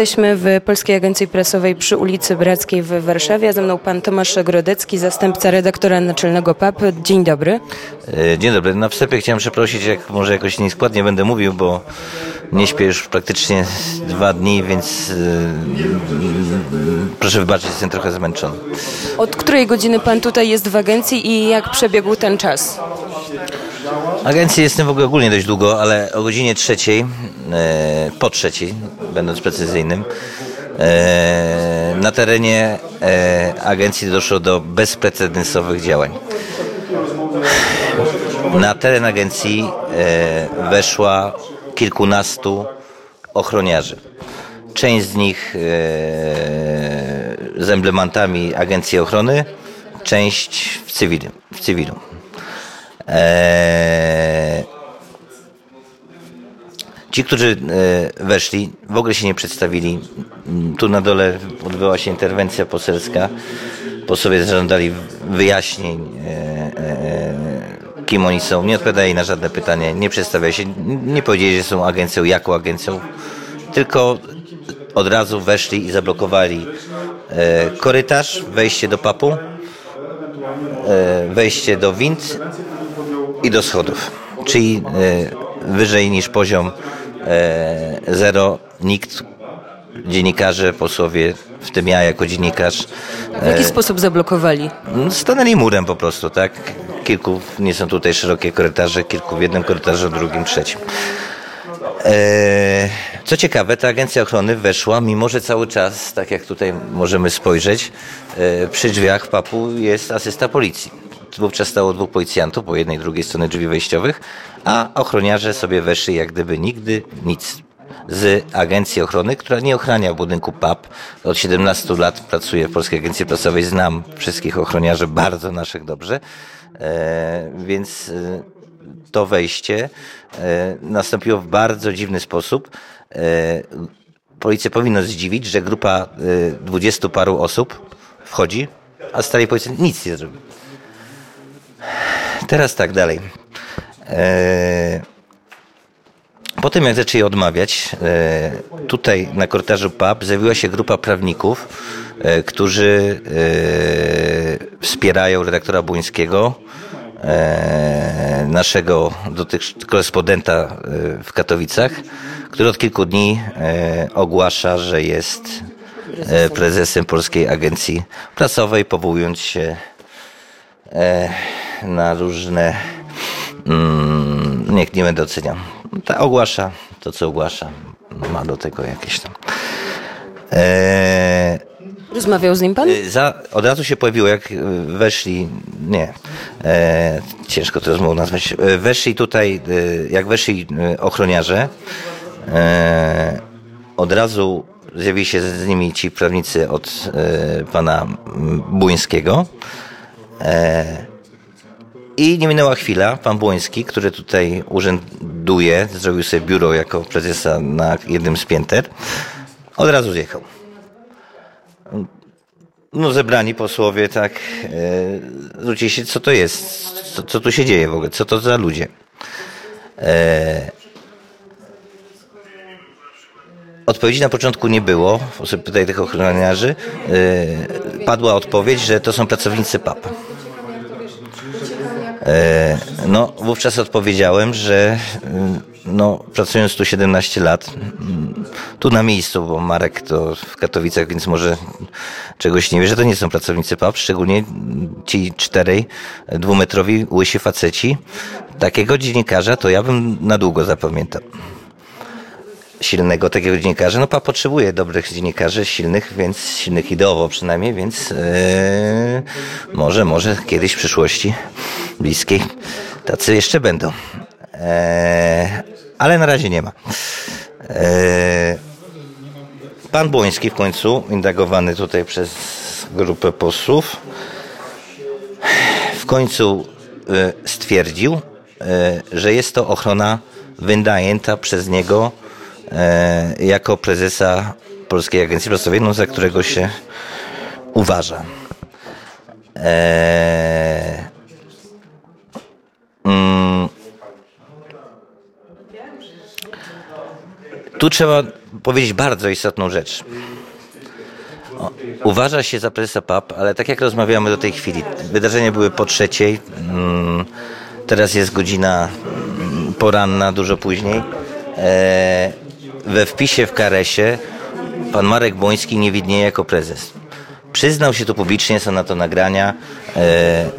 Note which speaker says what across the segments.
Speaker 1: Jesteśmy w Polskiej Agencji Prasowej przy ulicy Brackiej w Warszawie. Ze mną pan Tomasz Grodecki, zastępca redaktora naczelnego PAP. Dzień dobry.
Speaker 2: E, Dzień dobry. Na wstępie chciałem przeprosić, jak może jakoś nieskładnie będę mówił, bo nie śpię już praktycznie dwa dni, więc e, proszę wybaczyć, jestem trochę zmęczony.
Speaker 1: Od której godziny pan tutaj jest w agencji i jak przebiegł ten czas?
Speaker 2: Agencji jestem w ogóle ogólnie dość długo, ale o godzinie trzeciej, e, po trzeciej, będąc precyzyjnym, e, na terenie e, agencji doszło do bezprecedensowych działań. Na teren agencji weszła kilkunastu ochroniarzy. Część z nich z emblematami Agencji Ochrony, część w cywilu. W cywilu. Eee, Ci, którzy e, weszli, w ogóle się nie przedstawili. Tu na dole odbyła się interwencja poselska. Posłowie zażądali wyjaśnień, e, e, kim oni są. Nie odpowiadali na żadne pytanie, nie przedstawiali się, nie powiedzieli, że są agencją, jaką agencją, tylko od razu weszli i zablokowali korytarz, wejście do papu, wejście do wind i do schodów. Czyli e, wyżej niż poziom e, zero nikt, dziennikarze, posłowie, w tym ja jako dziennikarz,
Speaker 1: W jaki sposób zablokowali?
Speaker 2: stanęli murem po prostu, tak? Kilku, nie są tutaj szerokie korytarze, kilku w jednym korytarzu, w drugim, trzecim. E, Co ciekawe, ta agencja ochrony weszła, mimo że cały czas, tak jak tutaj możemy spojrzeć, e, przy drzwiach papu jest asysta policji. Wówczas stało dwóch policjantów po jednej i drugiej stronie drzwi wejściowych, a ochroniarze sobie weszli jak gdyby nigdy nic z agencji ochrony, która nie ochrania budynku PAP. Od 17 lat pracuję w Polskiej Agencji Prasowej, znam wszystkich ochroniarzy bardzo naszych dobrze, e, więc e, to wejście e, nastąpiło w bardzo dziwny sposób. E, Policję powinno zdziwić, że grupa dwudziestu paru osób wchodzi, a stary policjant nic nie zrobił. Teraz tak dalej. E, po tym jak zaczęli odmawiać, e, tutaj na korytarzu PAP zjawiła się grupa prawników, e, którzy wspierają redaktora Błońskiego, naszego korespondenta w Katowicach, który od kilku dni ogłasza, że jest prezesem Polskiej Agencji Prasowej, powołując się na różne. Mm, niech nie będę oceniał. Ta ogłasza to, co ogłasza. Ma do tego jakieś tam. E,
Speaker 1: Rozmawiał z nim pan?
Speaker 2: za, od razu się pojawiło, jak e, weszli, nie, e, ciężko to rozmową nazwać, E, weszli tutaj, e, jak weszli e, ochroniarze, e, od razu zjawili się z nimi ci prawnicy od e, pana Błońskiego. E, I nie minęła chwila, pan Błoński, który tutaj urzęduje, zrobił sobie biuro jako prezesa na jednym z pięter, od razu zjechał. No zebrani posłowie tak e, zwrócili się, co to jest, co, co tu się dzieje w ogóle, co to za ludzie. E, odpowiedzi na początku nie było, pytaj tych ochroniarzy, e, padła odpowiedź, że to są pracownicy PAP. E, No, wówczas odpowiedziałem, że mm, no, pracując tu 17 lat, mm, tu na miejscu, bo Marek to w Katowicach, więc może czegoś nie wie, że to nie są pracownicy PAP, szczególnie ci czterej dwumetrowi łysi faceci. Takiego dziennikarza to ja bym na długo zapamiętał silnego takiego dziennikarza. No PAP potrzebuje dobrych dziennikarzy, silnych, więc silnych ideowo przynajmniej, więc yy, może, może kiedyś w przyszłości bliskiej tacy jeszcze będą. E, ale na razie nie ma. E, pan Błoński w końcu, indagowany tutaj przez grupę posłów, w końcu e, stwierdził, e, że jest to ochrona wynajęta przez niego jako prezesa Polskiej Agencji Prasowej, no, za którego się uważa. E, mm, tu trzeba powiedzieć bardzo istotną rzecz. O, Uważa się za prezesa PAP, ale tak jak rozmawiamy do tej chwili, wydarzenia były po trzeciej, mm, teraz jest godzina mm, poranna, dużo później. E, we wpisie w Karesie pan Marek Błoński nie widnieje jako prezes. Przyznał się tu publicznie, są na to nagrania, e,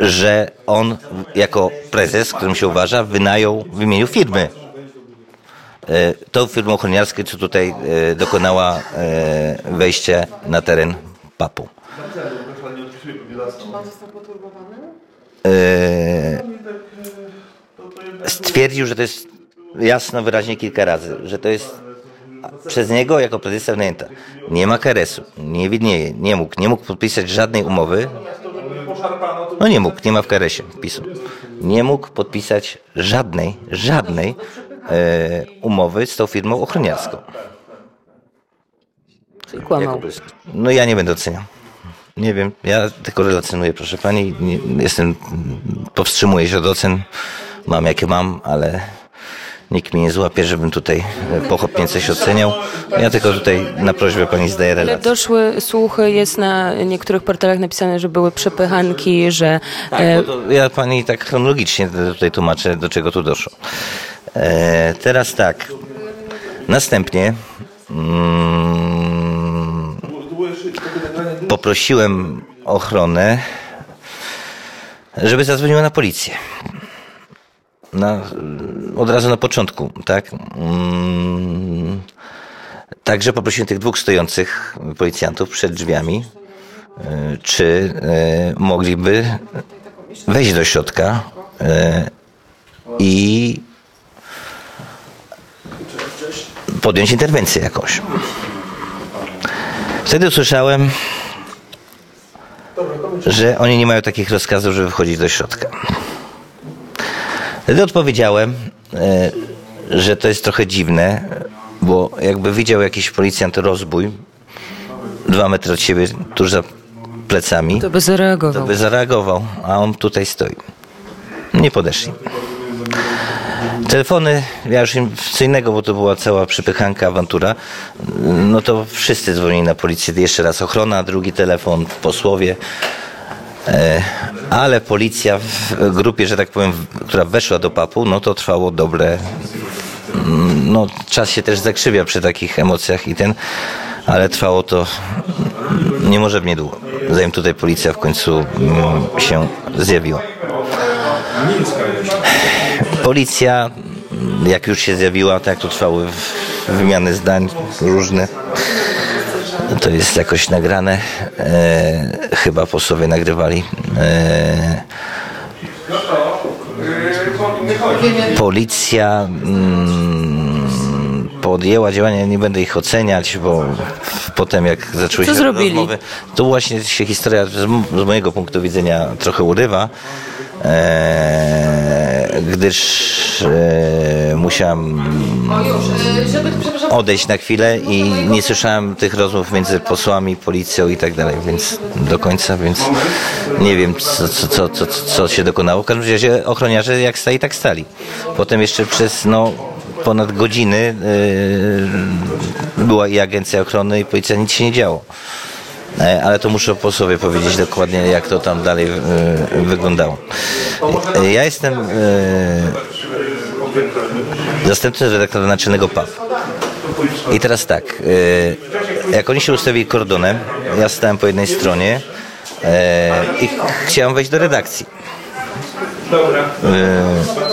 Speaker 2: że on jako prezes, którym się uważa, wynajął w imieniu firmy e, tą firmę ochroniarską, co tutaj e, dokonała e, wejścia na teren PAP-u. E, Stwierdził, że to jest jasno, wyraźnie kilka razy, że to jest przez niego jako prezesa wynajęta. Nie ma KRS-u, nie widnieje, nie mógł, nie mógł podpisać żadnej umowy. No nie mógł, nie ma w KRS-ie wpisu. Nie mógł podpisać żadnej, żadnej e, umowy z tą firmą ochroniarską.
Speaker 1: Czyli kłamał.
Speaker 2: No ja nie będę oceniał. Nie wiem, ja tylko relacjonuję, proszę pani. Nie, jestem, powstrzymuję się od ocen. Mam jakie mam, ale nikt mnie nie złapie, żebym tutaj e, pochopnie coś oceniał. Ja tylko tutaj na prośbę pani zdaję
Speaker 1: Ale
Speaker 2: relację.
Speaker 1: doszły słuchy, jest na niektórych portalach napisane, że były przepychanki, że
Speaker 2: Tak,
Speaker 1: e,
Speaker 2: ja pani tak chronologicznie tutaj tłumaczę, do czego tu doszło. E, teraz tak. Następnie mm, poprosiłem ochronę, żeby zadzwoniła na policję. Na, od razu na początku, tak? Mm, Także poprosiłem tych dwóch stojących policjantów przed drzwiami, e, czy e, mogliby wejść do środka e, i podjąć interwencję jakąś. Wtedy usłyszałem, że oni nie mają takich rozkazów, żeby wchodzić do środka. Wtedy odpowiedziałem, e, że to jest trochę dziwne, bo jakby widział jakiś policjant rozbój, dwa metry od siebie, tuż za plecami,
Speaker 1: to by zareagował.
Speaker 2: to by zareagował, a on tutaj stoi. Nie podeszli. Telefony, ja już im co innego, bo to była cała przypychanka, awantura, no to wszyscy dzwonili na policję. Jeszcze raz ochrona, drugi telefon, posłowie. E, Ale policja w grupie, że tak powiem, która weszła do papu, no to trwało dobre. mm, No, czas się też zakrzywia przy takich emocjach i ten, ale trwało to niemożebnie długo. Zanim tutaj policja w końcu mm, się zjawiła. Policja, mm, jak już się zjawiła, tak to trwały wymiany zdań różne. To jest jakoś nagrane. E, chyba posłowie nagrywali. E, policja mm, podjęła działania, nie będę ich oceniać, bo potem jak zaczęły
Speaker 1: Co
Speaker 2: się
Speaker 1: zrobili?
Speaker 2: rozmowy, tu właśnie się historia z, z mojego punktu widzenia trochę urywa, e, gdyż e, musiałem odejść na chwilę i nie słyszałem tych rozmów między posłami, policją i tak dalej, więc do końca, więc nie wiem, co, co, co, co, się dokonało. W każdym razie ochroniarze jak stali, tak stali. Potem jeszcze przez no, ponad godziny yy, była i agencja ochrony i policja, nic się nie działo. E, Ale to muszę posłowie powiedzieć dokładnie, jak to tam dalej yy, wyglądało. E, Ja jestem yy, zastępcą redaktora naczelnego PAP. I teraz tak, y, jak oni się ustawili kordonem, ja stałem po jednej stronie y, i chciałem wejść do redakcji.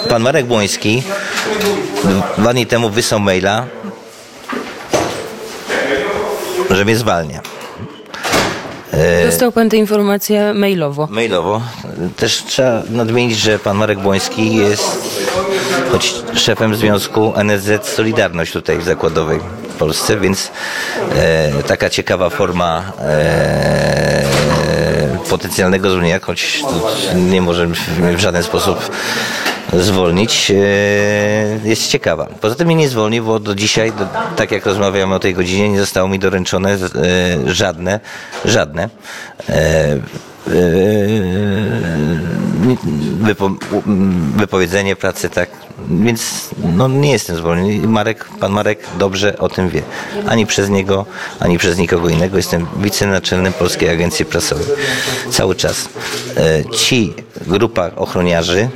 Speaker 2: Y, Pan Marek Błoński dwa dni temu wysłał maila, że mnie zwalnia.
Speaker 1: Dostał pan tę informację mailowo.
Speaker 2: Mailowo. Też trzeba nadmienić, że pan Marek Błoński jest choć szefem Związku NSZ Solidarność tutaj w Zakładowej w Polsce, więc e, taka ciekawa forma e, potencjalnego zwolnienia, choć nie może mnie w żaden sposób zwolnić, e, jest ciekawa. Poza tym mnie nie zwolni, bo do dzisiaj, do, tak jak rozmawiamy o tej godzinie, nie zostało mi doręczone e, żadne, żadne e, wypo, wypowiedzenie pracy, tak. Więc no, nie jestem zwolniony. Marek, pan Marek dobrze o tym wie. Ani przez niego, ani przez nikogo innego. Jestem wicenaczelnym Polskiej Agencji Prasowej. Cały czas. Ci, grupa ochroniarzy,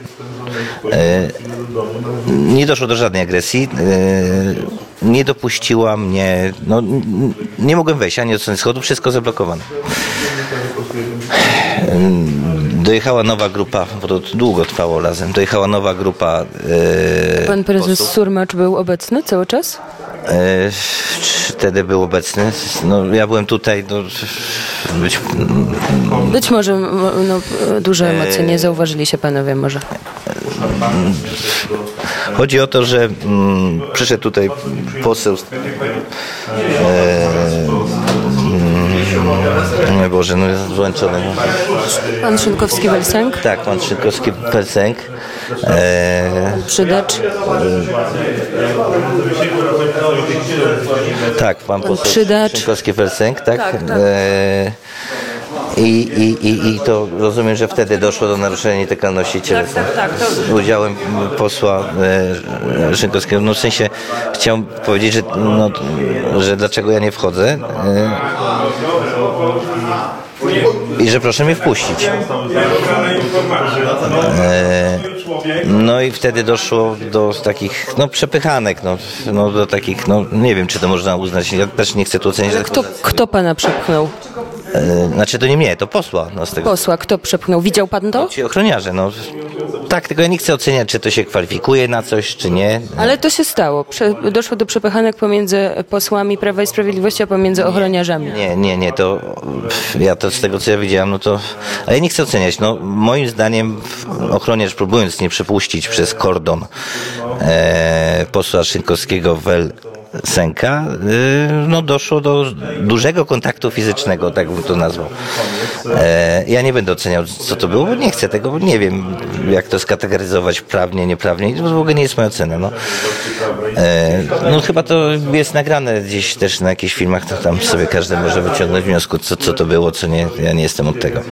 Speaker 2: nie doszło do żadnej agresji. e, Nie dopuściła mnie, no, nie mogłem wejść ani od strony schodu, wszystko zablokowane. Dojechała nowa grupa, bo to długo trwało razem. Dojechała nowa grupa. E,
Speaker 1: Pan prezes Surmacz był obecny cały czas?
Speaker 2: E, wtedy był obecny. No, ja byłem tutaj. No, być,
Speaker 1: Być może no, duże emocje nie zauważyli się panowie może.
Speaker 2: chodzi o to, że mm, przyszedł tutaj poseł. E, mm, Boże, no jest złączony. No.
Speaker 1: Pan Szynkowski-Welsenk,
Speaker 2: Tak, pan Szykowski Pelsenk. E,
Speaker 1: Przydacz,
Speaker 2: Tak, pan poseł
Speaker 1: Przydacz.
Speaker 2: Szynkowski Felsenk, tak?
Speaker 1: Tak, tak.
Speaker 2: E, i, i, i, I to rozumiem, że wtedy doszło do naruszenia nietykalności cielesnej.
Speaker 1: tak, tak,
Speaker 2: Z udziałem posła e, Szynkowskiego. No w sensie chciałem powiedzieć, że, no, że dlaczego ja nie wchodzę e, i że proszę mnie wpuścić. E, no i wtedy doszło do takich no, przepychanek, no, no, do takich, no nie wiem, czy to można uznać, ja też nie chcę tu ocenić.
Speaker 1: kto, kto pana przepchnął?
Speaker 2: E, Znaczy to nie mnie, to posła. No, z tego,
Speaker 1: Posła, kto przepchnął? Widział pan to?
Speaker 2: Ci ochroniarze, no. Tak, tylko ja nie chcę oceniać, czy to się kwalifikuje na coś, czy nie.
Speaker 1: Ale to się stało. Prze, doszło do przepychanek pomiędzy posłami Prawa i Sprawiedliwości, a pomiędzy ochroniarzami.
Speaker 2: Nie, nie, nie, to ja to z tego co ja widziałem, no to. Ale ja nie chcę oceniać. No, moim zdaniem ochroniarz próbując nie przepuścić przez kordon e, posła Szynkowskiego wel Sęka, y, no doszło do dużego kontaktu fizycznego, tak bym to nazwał. E, ja nie będę oceniał, co to było, bo nie chcę tego, nie wiem, jak to skategoryzować prawnie, nieprawnie, to w ogóle nie jest moja ocena. No, e, no chyba to jest nagrane gdzieś też na jakichś filmach, to tam sobie każdy może wyciągnąć wniosku, co, co to było, co nie, ja nie jestem od tego.